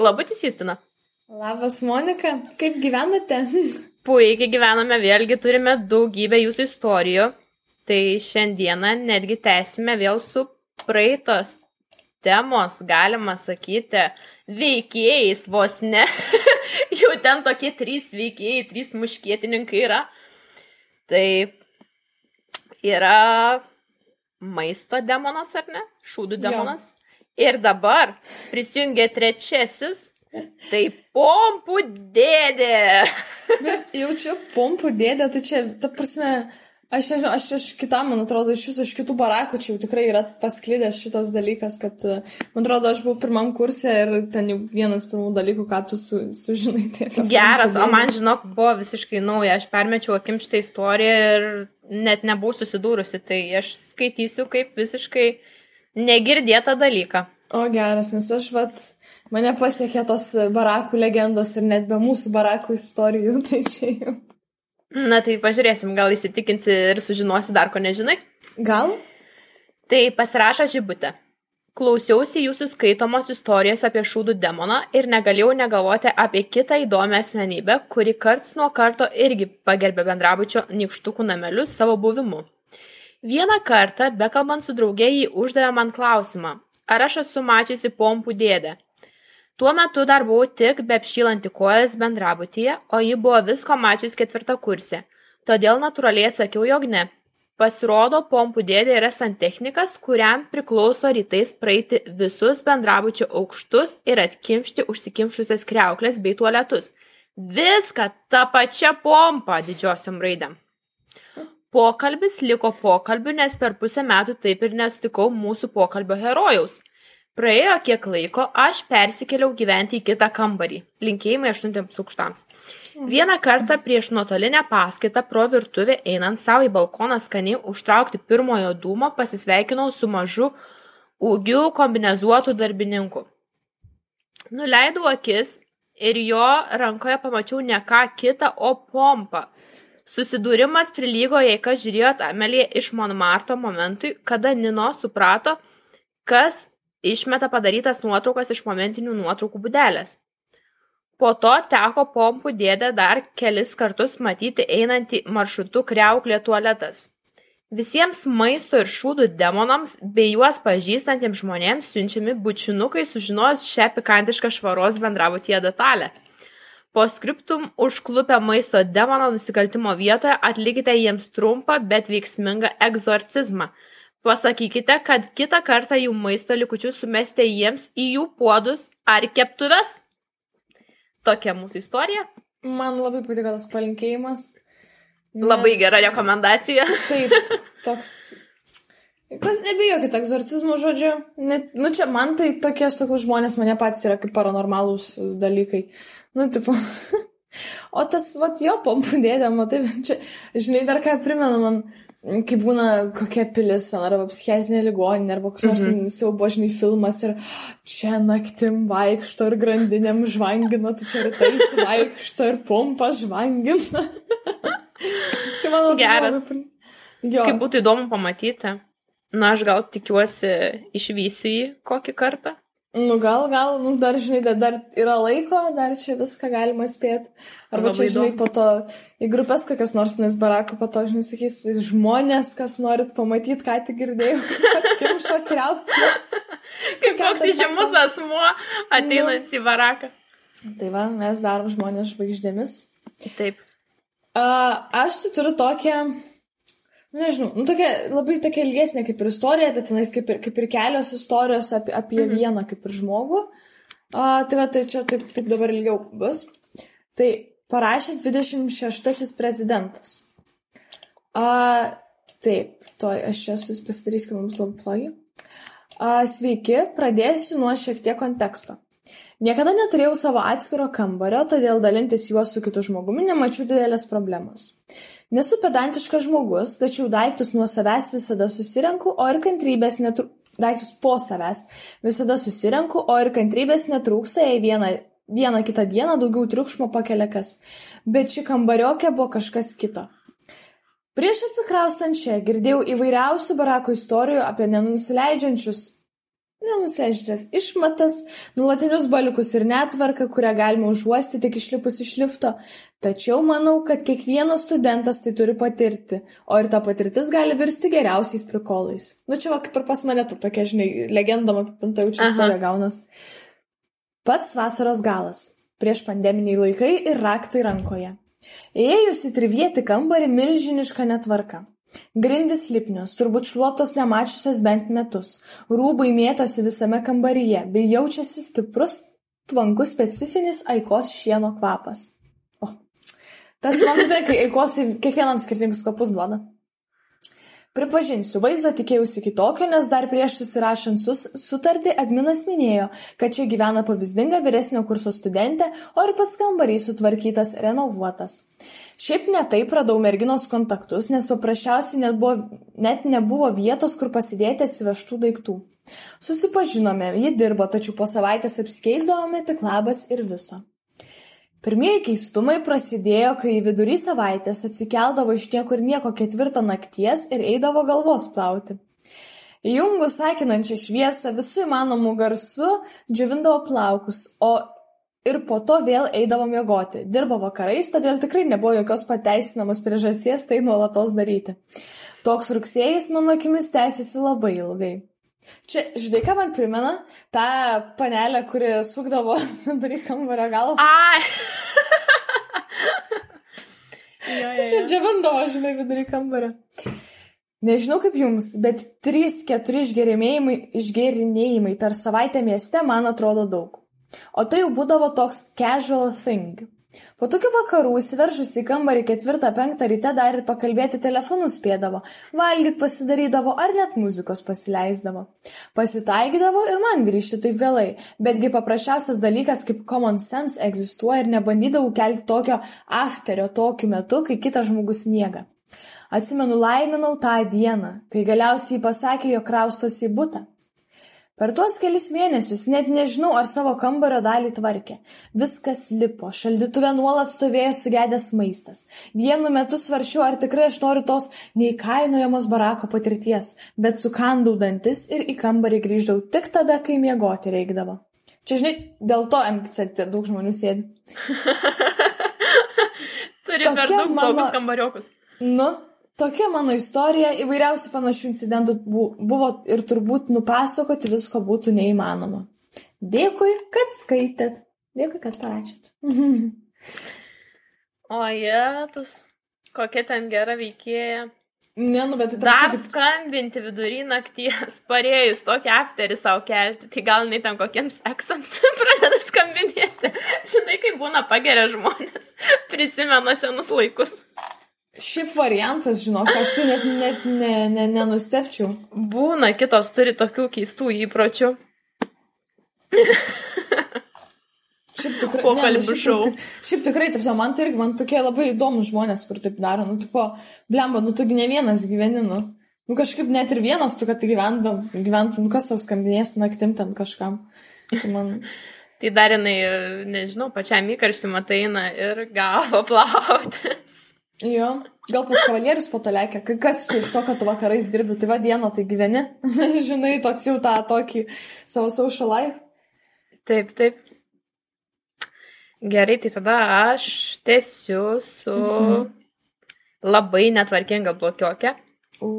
Labai teisystina. Labas, Monika, kaip gyvenate? Puikiai gyvename, vėlgi turime daugybę jūsų istorijų. Tai šiandieną netgi tęsime vėl su praeitos temos, galima sakyti, veikėjais vos ne. Jau ten tokie trys veikėjai, trys muškietininkai yra. Tai yra maisto demonas, ar ne? Šūdų demonas. Jo. Ir dabar prisijungia trečiasis, tai pompų dėdė. Bet jaučiu pompų dėdė, tai čia, ta prasme, Aš nežinau, aš iš kitam, man atrodo, iš viso iš kitų barakų čia jau tikrai yra pasklydęs šitas dalykas, kad, man atrodo, aš buvau pirmam kursė ir ten jau vienas pirmų dalykų, ką tu su, sužinai. Tai Geras, o man, žinok, buvo visiškai nauja, aš permečiau akim šitą istoriją ir net nebuvau susidūrusi, tai aš skaitysiu kaip visiškai negirdėtą dalyką. O geras, nes aš vat, mane pasiekė tos barakų legendos ir net be mūsų barakų istorijų, tai čia jau. Na tai pažiūrėsim, gal įsitikinsi ir sužinosi dar ko nežinai. Gal? Tai pasirašo žibutę. Klausiausi jūsų skaitomos istorijos apie šūdų demoną ir negalėjau negalvoti apie kitą įdomią asmenybę, kuri karts nuo karto irgi pagerbė bendrabučio nikštukų namelius savo buvimu. Vieną kartą, bekalbant su draugė, jį uždavė man klausimą, ar aš esu mačiusi pompų dėdę. Tuo metu dar buvau tik beapšylanti kojas bendrabutyje, o ji buvo visko mačius ketvirtą kursę. Todėl natūraliai atsakiau, jog ne. Pasirodo, pompų dėdė yra santechnikas, kuriam priklauso rytais praeiti visus bendrabučio aukštus ir atkimšti užsikimšusias kreuklės bei tualetus. Viską tą pačią pompą didžiosiom raidėm. Pokalbis liko pokalbiu, nes per pusę metų taip ir nesutikau mūsų pokalbio herojaus. Praėjo kiek laiko, aš persikėliau gyventi į kitą kambarį. Linkėjimai aštuntiems aukštams. Vieną kartą prieš nuotolinę paskaitą pro virtuvę einant savo į balkoną skaniai užtraukti pirmojo dūmo pasisveikinau su mažu ūgiu kombinezuotų darbininku. Nuleidau akis ir jo rankoje pamačiau ne ką kitą, o pompą. Susidūrimas prilygo, jei kas žiūrėjot Amelija iš Monmarto momentui, kada Nino suprato, kas išmeta padarytas nuotraukas iš momentinių nuotraukų būdelės. Po to teko pompų dėdę dar kelis kartus matyti einantį maršrutu kreuklė tualetas. Visiems maisto ir šūdų demonams bei juos pažįstantiems žmonėms siunčiami bučinukai sužinojus šią pikantišką švaros bendrabutyje detalę. Po skriptum užklupę maisto demono nusikaltimo vietoje atlikite jiems trumpą, bet veiksmingą egzorcizmą – Pasakykite, kad kitą kartą jų maisto likučius sumestė jiems į jų puodus ar keptuves. Tokia mūsų istorija. Man labai patiko tas palinkėjimas. Nes... Labai gera rekomendacija. Taip, toks. Kas nebijokit egzorcizmo žodžiu. Net, nu čia man tai tokie, aš sakau, žmonės mane patys yra kaip paranormalūs dalykai. Nu, tipo. o tas, vat, jo pompų dėdė, matai, čia, žinai, dar ką primena man kai būna kokia pilis, arba psichiatrinė ligoninė, arba koks nors mm -hmm. siaubo, žinai, filmas ir čia naktim vaikšto ir grandinėm žvangina, tai čia rytais vaikšto ir pompa žvangina. tai man labai geras. Jo. Kaip būtų įdomu pamatyti. Na, aš gal tikiuosi išvysiu jį kokį kartą. Nu, gal, gal, nu, dar, žinai, dar, yra laiko, dar čia viską galima spėti. Arba čia, žinai, po to į grupės kokias nors nes barakų, po to, žinai, sakys, žmonės, kas norit pamatyti, ką tik girdėjau, kad kimšo krelpą. Kaip toks įžymus asmuo ateinant nu. į baraką. Tai va, mes darom žmonės žvaigždėmis. Taip. Uh, aš tai turiu tokią nežinau, nu, tokia labai tokia ilgesnė kaip ir istorija, bet tenais kaip ir, kaip ir kelios istorijos apie, apie mhm. vieną kaip ir žmogų. A, tai va, tai čia taip, taip dabar ilgiau bus. Tai parašė 26 prezidentas. A, taip, to aš čia pasidarysiu, kad mums labai patogiai. Sveiki, pradėsiu nuo šiek tiek konteksto. Niekada neturėjau savo atskiro kambario, todėl dalintis juos su kitu žmogumi nemačiau didelės problemos. Nesu pedantiškas žmogus, tačiau daiktus nuo savęs visada susirenku, o ir kantrybės netrūksta. Daiktus po savęs visada susirenku, o ir kantrybės netrūksta, jei vieną, vieną kitą dieną daugiau triukšmo pakelia kas. Bet ši kambariokė buvo kažkas kito. Prieš atsikraustant čia girdėjau įvairiausių barako istorijų apie nenusileidžiančius nenuseždžias išmatas, nulatinius baliukus ir netvarką, kurią galima užuosti tik išlipus iš lifto. Tačiau manau, kad kiekvienas studentas tai turi patirti, o ir ta patirtis gali virsti geriausiais prikolais. Nu čia va, kaip ir pas mane, ta tokia, žinai, legendama pintaučių istorija gaunas. Pats vasaros galas. Prieš pandeminiai laikai ir raktai rankoje. Įėjus į trivietį kambarį milžiniška netvarka. Grindys lipnios, turbūt šluotos nemačiusios bent metus, rūbai mėtosi visame kambaryje, bei jaučiasi stiprus, tvankus specifinis aikos šieno kvapas. O, tas man tai, kai aikos kiekvienam skirtingus kvapus duoda. Pripažinsiu, vaizdo tikėjausi kitokio, nes dar prieš susirašant sus, sutartį adminas minėjo, kad čia gyvena pavyzdinga vyresnio kurso studentė, o ir pats kambarys sutvarkytas, renovuotas. Šiaip ne taip radau merginos kontaktus, nes paprasčiausiai net, buvo, net nebuvo vietos, kur pasidėti atsivežtų daiktų. Susipažinome, ji dirbo, tačiau po savaitės apsikeisdavome tik labas ir viso. Pirmieji keistumai prasidėjo, kai vidury savaitės atsikeldavo iš niekur nieko ketvirtą nakties ir eidavo galvos plauti. Įjungus sakinančią šviesą visų įmanomų garsų džiovindavo plaukus, o ir po to vėl eidavo miegoti. Dirbo vakarais, todėl tikrai nebuvo jokios pateisinamos priežasties tai nuolatos daryti. Toks rugsėjas, mano akimis, tęsiasi labai ilgai. Čia, žinai, ką man primena? Ta panelė, kuri sukdavo vidury kambario galą. Ai. tai čia džiavindavo, žinai, vidury kambario. Nežinau kaip jums, bet 3-4 išgerinėjimai per savaitę mieste man atrodo daug. O tai jau būdavo toks casual thing. Po tokių vakarų įsiveržus į kambarį ketvirtą penktą ryte dar ir pakalbėti telefonu spėdavo, valgyt pasidarydavo ar net muzikos pasileisdavo. Pasitaikydavo ir man grįžti taip vėlai, betgi paprasčiausias dalykas kaip common sense egzistuoja ir nebandydavau kelti tokio afterio tokiu metu, kai kitas žmogus miega. Atsimenu, laiminau tą dieną, kai galiausiai pasakė, jog kraustosi į būtą. Per tuos kelis mėnesius net nežinau, ar savo kambario dalį tvarkė. Viskas lipo, šaldytuve nuolat stovėjo sugedęs maistas. Vienu metu svaršiau, ar tikrai aš noriu tos neįkainojamos barako patirties, bet sukandau dantis ir į kambarį grįždavau tik tada, kai miegoti reikdavo. Čia, žinai, dėl to MCT daug žmonių sėdi. Turi per Tokia daug mano- blogus kambariukus. Nu, tokia mano istorija, įvairiausių panašių incidentų bu- buvo ir turbūt nupasakoti visko būtų neįmanoma. Dėkui, kad skaitėt. Dėkui, kad parašėt. O jėtus, kokia ten gera veikėja. ne, nu, bet tai Dar toks, kaip- skambinti vidury nakties, parėjus tokį afterį savo kelti, tai gal nei ten kokiems eksams pradeda skambinėti. Žinai, kaip būna pageria žmonės, prisimena senus laikus. Šiaip variantas, žinok, aš tai net, net ne, ne, nenustepčiau. Būna, kitos turi tokių keistų įpročių. Šiaip tikrai, Pokalbių ne, nu, šiaip, šiaip tikrai, taip, man tai irgi, man tokie labai įdomus žmonės, kur taip daro, nu, tipo, blemba, nu, tugi ne vienas gyveni, nu. Nu, kažkaip net ir vienas, tu, kad gyventum, gyventum, nu, kas tau skambinės naktim ten kažkam. Tai man, Tai dar jinai, nežinau, pačiam įkarštį matai eina ir gavo plautis. Jo, gal pas kavalierius po to lekia, Ka- kas čia iš to, kad tu vakarais dirbi, tai va dieną tai gyveni, žinai, toks jau tą tokį savo social life. Taip, taip. Gerai, tai tada aš tęsiu su Mhm. labai netvarkinga blokiokė. U.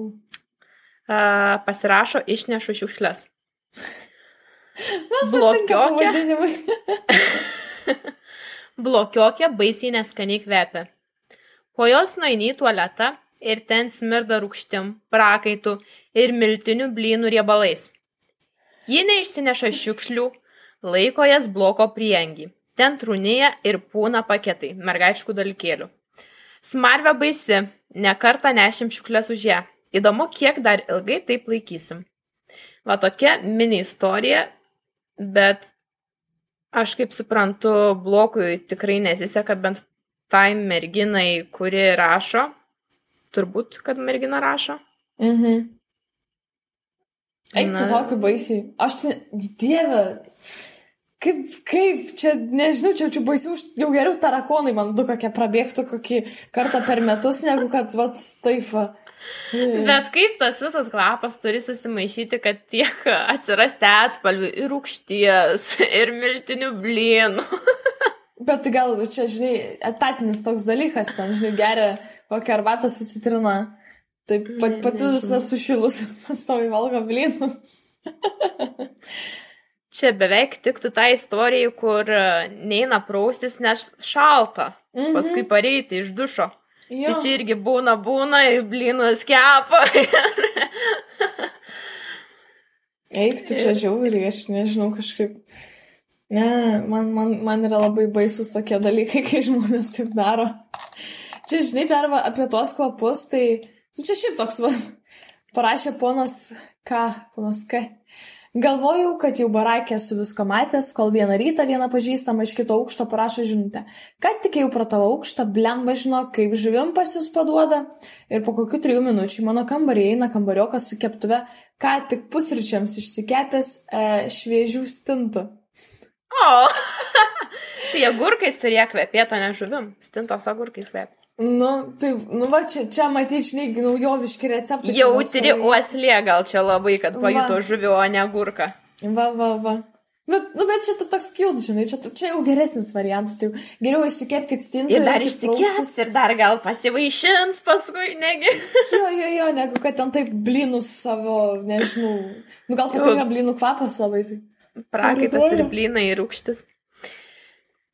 Uh, pasirašo išnešu šiukšlės. Pavadinimai. blokiokė baisiai neskaniai kvepia. Po jos nueini į tualetą ir ten smirda rūkštim, prakaitų ir miltinių blynų riebalais. Ji neišsineša šiukšlių, laiko jas bloko priengi. Ten trūnėja ir pūna paketai, mergaiškų dalykėlių. Smarvė baisi, nekartą nešim šiukšlės už ją. Įdomu, kiek dar ilgai taip laikysim. Va tokia mini istorija, bet aš kaip suprantu, blokui tikrai nesiseka bent tai merginai, kuri rašo. Turbūt, kad mergina rašo. Mhm. Eik, tu savo kaip baisiai. Aš, dieve, kaip, kaip, čia, nežinau, čia, čia baisiau, jau geriau tarakonai man du kokie prabėgtų kokį kartą per metus, negu kad, vat, taip, va. Bet kaip tas visas kvapas turi susimaišyti, kad tiek atsirasti atspalvių ir rūkšties, ir miltinių blynų. Bet gal čia, žinai, etatinis toks dalykas, ten, žinai, geria kokią arbatą su citrina. Taip, pat, pati visą sušilus, pastovi valgo blynus. Čia beveik tiktų tą istoriją, kur neina praustis, nes šalta. Mhm. Paskui pareiti iš dušo. Jo. Tai čia irgi būna, būna, blynus kepa. Eik, tu čia žiauriai, aš nežinau kažkaip. Ne, man, man, man yra labai baisus tokie dalykai, kai žmonės taip daro. Čia, žinai, dar va, apie tuos kvapus, tai, tu čia šiaip toks, va, parašė ponas K, ponas K. Galvojau, kad jau barakė su visko matęs, kol vieną rytą vieną pažįstamą iš kito aukšto parašo žinutę. Kad tik jau pro tavo aukštą, blemba žino, kaip žuvim pas jūs paduoda. Ir po kokių trijų minučių mano kambarį eina kambariokas su keptuve, ką tik pusryčiams išsikepęs e, šviežių stintų. O, tai agurkais turėjo kvepėti, ne žuvim. Stintos agurkais kvepėti. Nu, tai, nu va, čia, čia matyti, žinai, naujoviški receptai. Jautri uoslė gal čia labai, kad pajuto žuvį, o ne gurką. Va, va, va. Bet, nu, bet čia toks kilt, žinai, čia, čia jau geresnis variantas. Tai geriau išsikepkite stintą. Ir dar išsikės, ir dar gal pasivaišins paskui, negi. jo, jo, jo, negu kad ten taip blynus savo, nežinau. Nu, gal patinka blynų kvapas labai. Tai. Prakaitas ir blynai ir rūkštis.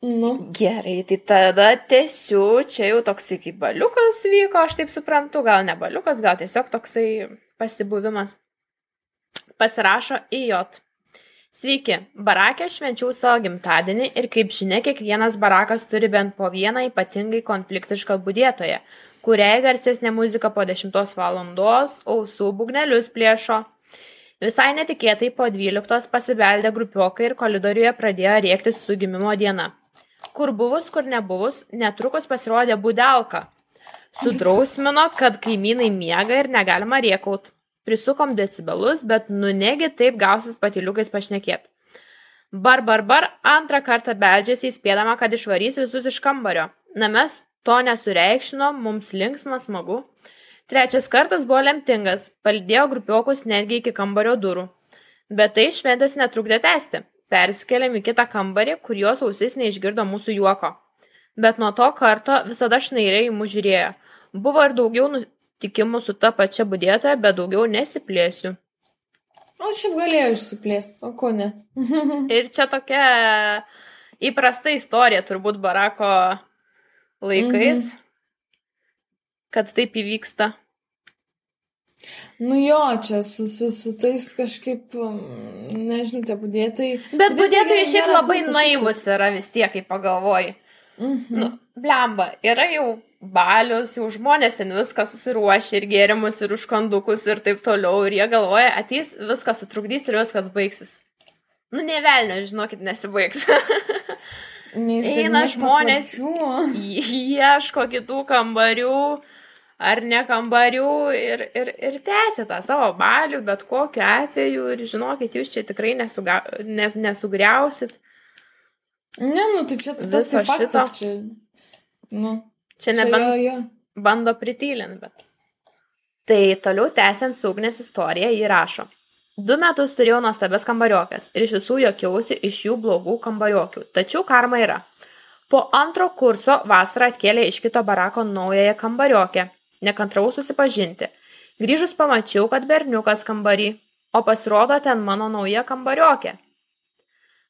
Nu. Gerai, tai tada tiesiu, čia jau toksai kaip baliukas vyko, aš taip suprantu, gal ne baliukas, gal tiesiog toksai pasibuvimas. Pasirašo į jot. Sveiki, barakė švenčiau savo gimtadienį ir kaip žinia, kiekvienas barakas turi bent po vieną ypatingai konfliktišką būdėtoją, kuriai garsesnė muzika po 10 valandos, ausų bugnelius plėšo. Visai netikėtai po 12 pasibeldė grupiokai ir koridoriuje pradėjo rėkti su gimimo diena. Kur buvus, kur nebuvus, netrukus pasirodė budelka. Sudrausmino, kad kaimynai miega ir negalima riekaut. Prisukom decibelus, bet nu negi taip gausis patiliukais pašnekėt. Bar, bar, bar, antrą kartą beldžiasi įspėdama, kad išvarys visus iš kambario. Na mes to nesureikšino, mums linksma, smagu. Trečias kartas buvo lemtingas, palidėjo grupiokus netgi iki kambario durų. Bet tai šventės netrukdė tęsti persikėlėm į kitą kambarį, kur jos ausis neišgirdo mūsų juoko. Bet nuo to karto visada šnairiai į mus žiūrėjo. Buvo ir daugiau nutikimų su ta pačia budėtoja, bet daugiau nesiplėsiu. O šiaip galėjau išsiplėsti, o ko ne? ir čia tokia įprasta istorija turbūt barako laikais, mhm. Kad taip įvyksta. Nu jo, čia su, su, su tais kažkaip, um, nežinau, tie budėtojai. Bet budėtojai šiaip labai naivus yra vis tiek, kai pagalvoji. Mhm. Nu, blemba, yra jau balius, jau žmonės ten viską susiruošia ir gėrimus, ir užkandukus ir taip toliau. Ir jie galvoja, ateis, viskas sutrukdys ir viskas baigsis. Nu, nevelnio, žinokit, nesibaigs. Eina žmonės, ieško kitų kambarių ar ne kambarių ir, ir, ir tęsė tą savo balių, bet kokiu atveju ir žinokit, jūs čia tikrai nesuga, nes, nesugriausit. Ne, nu tai čia tas tai faktas, čia. Nu, čia nebent jo, jo. bando pritylinti, bet. Tai toliau tęsiant saugnės istoriją įrašo. Du metus turėjau nuostabias kambariokas ir iš visų jokiausi iš jų blogų kambariokių. Tačiau karma yra. Po antro kurso vasarą atkėlė iš kito barako naująją kambariokę Nekantrau susipažinti. Grįžus pamačiau, kad berniukas kambarį, o pasirodo ten mano nauja kambariokė.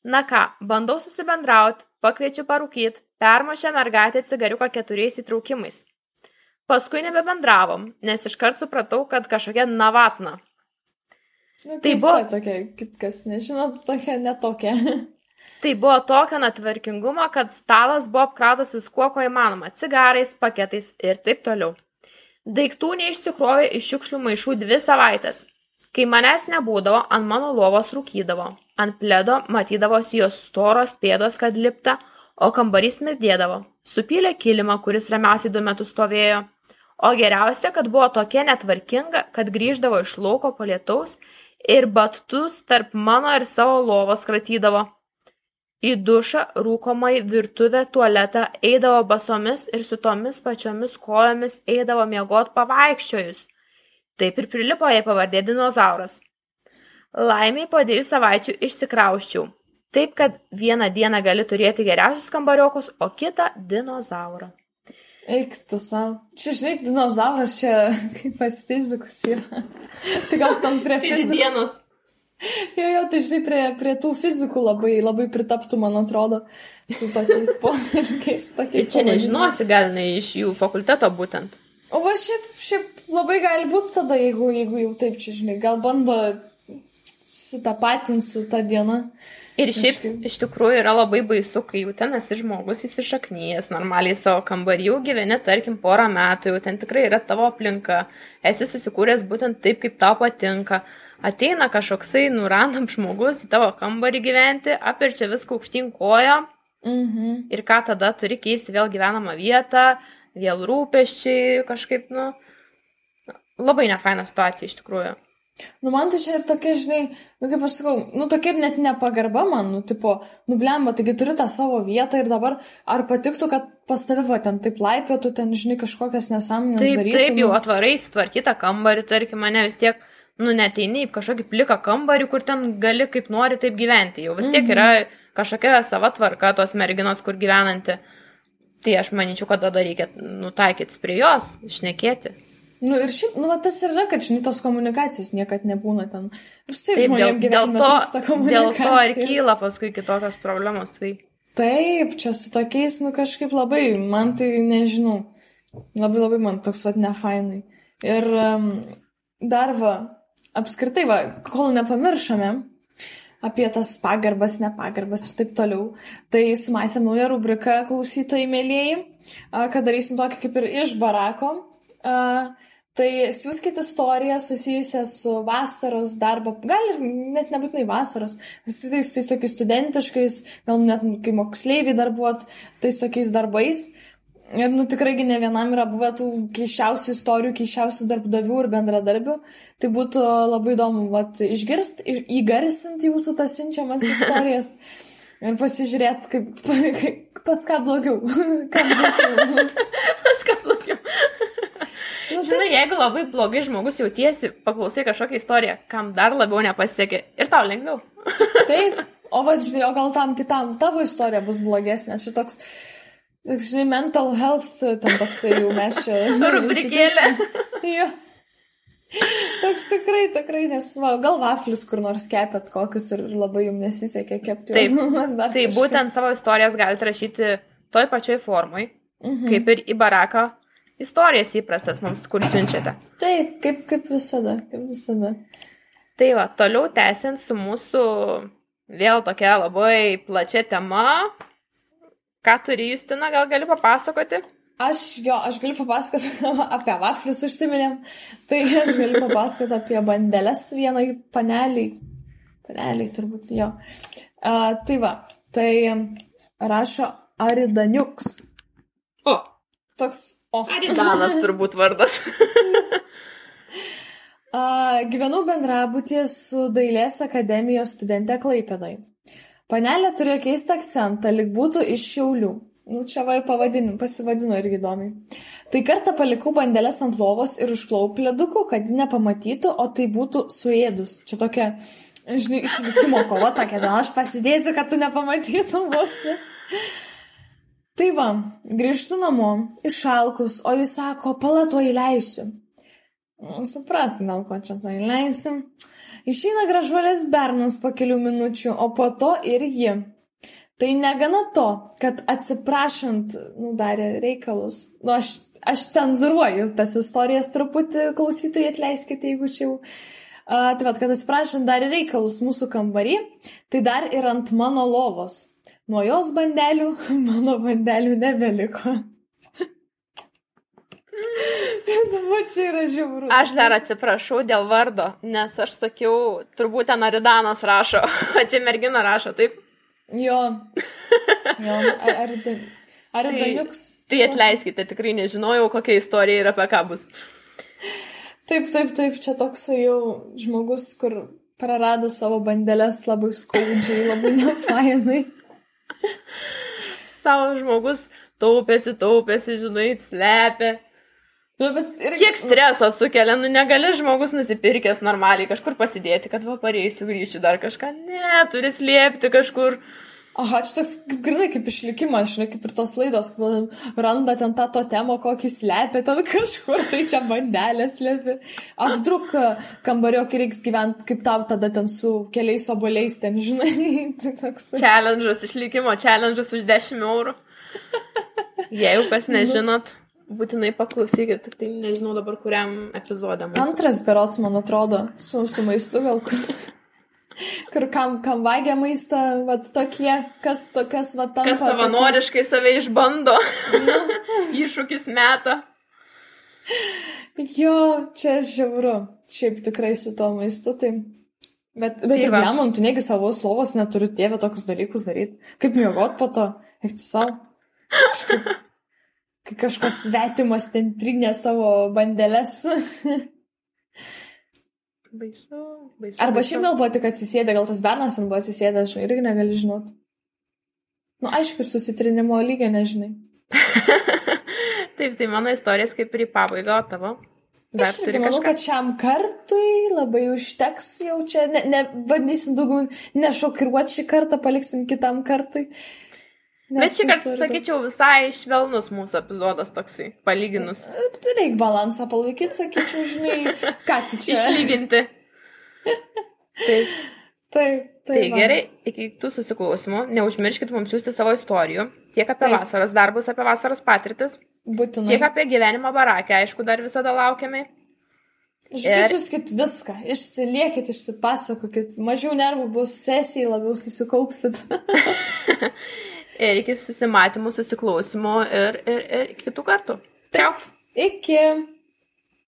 Na ką, bandau susibendrauti, pakviečiu parūkyti, permušę mergaitę cigariuką keturiais įtraukimais. Paskui nebebendravom, nes iškart supratau, kad kažkokia navatna. Nu, tai buvo tokia, kitkas, nežinot, tokia netokia. tai buvo tokio netvarkingumo, kad stalas buvo apkrautas viskuo, ko įmanoma - cigarais, paketais ir taip toliau. Daiktų neišsikrovė iš šiukšlių maišų dvi savaitės. Kai manęs nebūdavo, ant mano lovos rūkydavo. Ant pledo matydavosi jos storos pėdos, kad lipta, o kambarys mirdėdavo. Supylė kilimą, kuris ramiausiai du metus stovėjo. O geriausia, kad buvo tokia netvarkinga, kad grįždavo iš lauko po lietaus ir batus tarp mano ir savo lovos kratydavo. Į dušą, rūkomąjį, virtuvę, tualetą eidavo basomis ir su tomis pačiomis kojomis eidavo miegot pavaikščiojus. Taip ir prilipo jai pavardė dinozauras. Laimiai po dviejų savaičių išsikrauščiau. Taip, kad vieną dieną gali turėti geriausius kambariokus, o kitą dinozaurą. Eik tu savo. Čia, žinai, dinozauras čia kaip pas fizikus yra. tai gal tam prie fizikų. Jo, jo, tai žinai, prie, prie tų fizikų labai, labai pritaptų, man atrodo, su tokiais polinkiais. Ir čia nežinosi, gal ne iš jų fakulteto būtent. O va šiaip, šiaip labai gali būti tada, jeigu, jeigu jau taip čia, žinai, gal bando sutapatinti su tą dieną. Ir šiaip iš tikrųjų yra labai baisu, kai jau ten esi žmogus įsišaknyjęs, normaliai savo kambarį jau gyveni, tarkim, porą metų, jau ten tikrai yra tavo aplinka, esi susikūręs būtent taip, kaip tau patinka. Ateina kažkoksai nurandam žmogus į tavo kambarį gyventi, apirčia viską aukštyn kojo Mhm. ir ką tada turi keisti vėl gyvenamą vietą, vėl rūpeščiai kažkaip, nu, labai nefaina situacija iš tikrųjų. Nu, man tai čia ir tokia, žinai, nu, kaip aš sakau, nu, tokia ir net nepagarba man, nu, tipo, nublemba, taigi turi tą savo vietą ir dabar, ar patiktų, kad pas tave, va, ten taip laipėtų, ten, žinai, kažkokias nesąmonės Taip, darytų. taip, jau nu. atvarai sutvarkytą kambarį, tarkim, mane vis tiek, nu, neteini į kažkokį pliką kambarį, kur ten gali kaip nori taip gyventi. Jau vis tiek yra kažkokia sava tvarka tos merginos, kur gyvenanti. Tai aš manyčiau, kad tada reikia nutaikyti prie jos, išnekėti. Nu, ir šiaip, nu, tas ir yra, kad, žinai, tos komunikacijos niekad nebūna ten. Dėl, žmonėms dėl, gyvenime to, trūksta dėl to ir kyla paskui kitokios problemos. Tai Taip, čia su tokiais, nu, kažkaip labai, man tai nežinau. Labai labai man toks, vad, nefainai. Ir um, dar va, apskritai, va, kol nepamiršome apie tas pagarbas, nepagarbas ir taip toliau, tai sumaisėm naują rubriką klausytojai mėlyjei, kad darysim tokį kaip ir iš barako. Tai siūskite istoriją susijusią su vasaros darbo, gal ir net nebūtinai vasaros, su tais, tokiais studentiškais, gal net kai moksleiviai darbuot, tais tokiais darbais. Ir, nu, tikraigi ne vienam yra buvę tų keiščiausių istorijų, keiščiausių darbdavių ir bendradarbių. Tai būtų labai įdomu, vat, išgirst, iš, įgarsinti jūsų tas siunčiamas istorijas ir pasižiūrėti, kaip, pas ką blogiau. Kam baisiau. viską blogiau. Nu, Žinai, jeigu labai blogai žmogus jautiesi, paklausai kažkokią istoriją, kam dar labiau nepasiekė ir tau lengviau. Taip, o va, žinai, o gal tam kitam tavo istorija bus blogesnė. Šitoks, toks, žinai, mental health, ten toksai jau mes čia. Rubrikėlė. Jo. Toks tikrai, tikrai, nes, va, gal vaflius kur nors kepėt kokius ir labai jums nesisekė kepti. Taip. juos, Tai kažkaip. būtent savo istorijas galite rašyti toj pačioj formui, Mhm. kaip ir į baraką istorijas įprastas mums, kur siunčiate. Taip, kaip, kaip visada, kaip visada. Tai va, toliau tęsiant su mūsų vėl tokia labai plačia tema. Ką turi Justina, gal gali papasakoti? Aš jo, aš galiu papasakoti apie vaflius užsiminėm, tai aš galiu papasakoti apie bandelės vienai paneliai. Paneliai turbūt jo. Uh, tai va, tai rašo Aridaniuks. O, Toks, o. Aridanas turbūt vardas. Uh, gyvenau bendrabutėje su Dailės akademijos studente Klaipėdai. Panelė turėjo keistą akcentą, lik būtų iš Šiaulių. Nu, čia vai pavadinu, pasivadino irgi įdomiai. Tai kartą palikau bandelės ant lovos ir užklau pleduku, kad ji nepamatytų, o tai būtų suėdus. Čia tokia, žinai, išlikimo kova tokia, gal aš pasidėsiu, kad tu nepamatytum vos. Ne? Tai va, grįžtu namo, išalkus, o jis sako, palato įleisiu. Nu, Supras, gal ko čia to įleisim. Išeina gražuolės bernas po kelių minučių, o po to ir ji. Tai negana to, kad atsiprašant, nu, darė reikalus. Nu, aš, aš cenzuruoju tas istorijas truputį, klausytojai atleiskite, jeigu čia jau. Uh, tai vad, kad atsiprašant darė reikalus mūsų kambarį, tai dar ir ant mano lovos. Nuo jos bandelių mano bandelių nebeliko. Dabar čia yra žiauru. Aš dar atsiprašau dėl vardo, nes aš sakiau, turbūt ten Aridanas rašo, o čia mergina rašo, taip? Jo. Jo. Ar, ar, ar Tai- Daniuks? Tai atleiskite, tikrai nežinojau, kokia istorija ir apie ką bus. Taip, taip, taip, čia toks jau žmogus, kur prarado savo bandelės labai skaudžiai, labai nefainai. Savo žmogus taupėsi, taupėsi, žinai, slepia. Nu, ir... Kiek streso sukelia, nu negali žmogus nusipirkęs normaliai kažkur pasidėti, kad va pareisiu, grįšiu dar kažką. Ne, turi slėpti kažkur. Aha, čia toks, kaip grinai, kaip išlikimas, žinai, kaip ir tos laidos, kad randa ten tą to temą, kokį slepia ten kažkur, tai čia bandelė slepi. Apdruk kambario, kai reiks gyventi, kaip tau tada ten su keliais oboliais ten, žinai. tai toks. Challenge'as, išlikimo challenge'as už 10 eurų. Jeigu kas nežinot. Būtinai paklausykit, tik tai nežinau dabar kuriam epizodam. Antras berots, man atrodo, su, su maistu gal. Kur kam, kam vagia maistą, vat tokie, kas tokias, vat tampa. Kas savanoriškai tokius... save išbando, iššūkis meta. Jo, čia žiauru. Šiaip tikrai su tuo maistu, tai. Bet, bet Tai ir blemon, tu negi savo slovos neturi tėvę tokius dalykus daryti. Kaip miegot po to, eikti savo. Kažkaip, kai kažkas svetimas ten trinė savo bandelės. Baisu, baisu. Arba šiaip gal buvo tik atsisėdę, gal tas bernas ten buvo atsisėdęs, žinai, irgi negali žinot. Nu, aišku, susitrinimo lygio nežinai. Taip, tai mano istorijas kaip ir į pabaigą, o tavo. Dar Aš irgi manau, kažką. kad šiam kartui labai užteks jau čia, ne, ne, bandysim daugiau nešokiruoti šį kartą, paliksim kitam kartui. Bet šį kartą, sakyčiau, visai švelnus mūsų epizodas toksai, palyginus. Tu reik balansą palaikyti, sakyčiau, žinai, ką tu čia. Išlyginti. Taip, Taip, tai gerai, iki tų susiklausimų, neužmirškit mums siūsti savo istorijų, tiek apie Taip. vasaros darbus, apie vasaros patirtis, Būtinai. tiek apie gyvenimą barakę, aišku, dar visada laukiame. Žodžiu, Ir- viską, išsiliekit, išsipasakokit, mažiau nervų bus sesijai, labiau susikaupsit. Ir iki susimatymų, susiklausimų ir, ir, ir kitų kartų. Ciao. Iki.